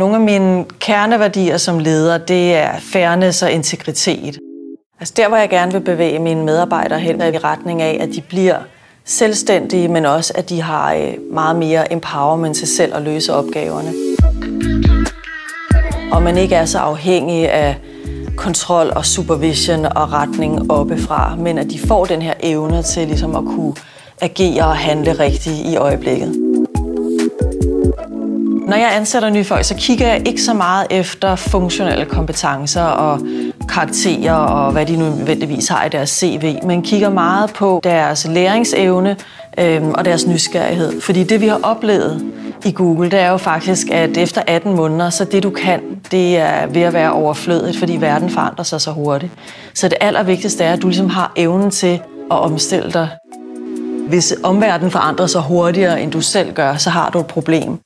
Nogle af mine kerneværdier som leder, det er fairness og integritet. Altså der, hvor jeg gerne vil bevæge mine medarbejdere hen, er i retning af, at de bliver selvstændige, men også, at de har øh, meget mere empowerment til selv at løse opgaverne. Og man ikke er så afhængig af kontrol og supervision og retning oppefra, men at de får den her evne til ligesom at kunne agere og handle rigtigt i øjeblikket. Når jeg ansætter nye folk, så kigger jeg ikke så meget efter funktionelle kompetencer og karakterer og hvad de nu nødvendigvis har i deres CV, men kigger meget på deres læringsevne øh, og deres nysgerrighed. Fordi det, vi har oplevet i Google, det er jo faktisk, at efter 18 måneder, så det du kan, det er ved at være overflødigt, fordi verden forandrer sig så hurtigt. Så det allervigtigste er, at du ligesom har evnen til at omstille dig. Hvis omverdenen forandrer sig hurtigere, end du selv gør, så har du et problem.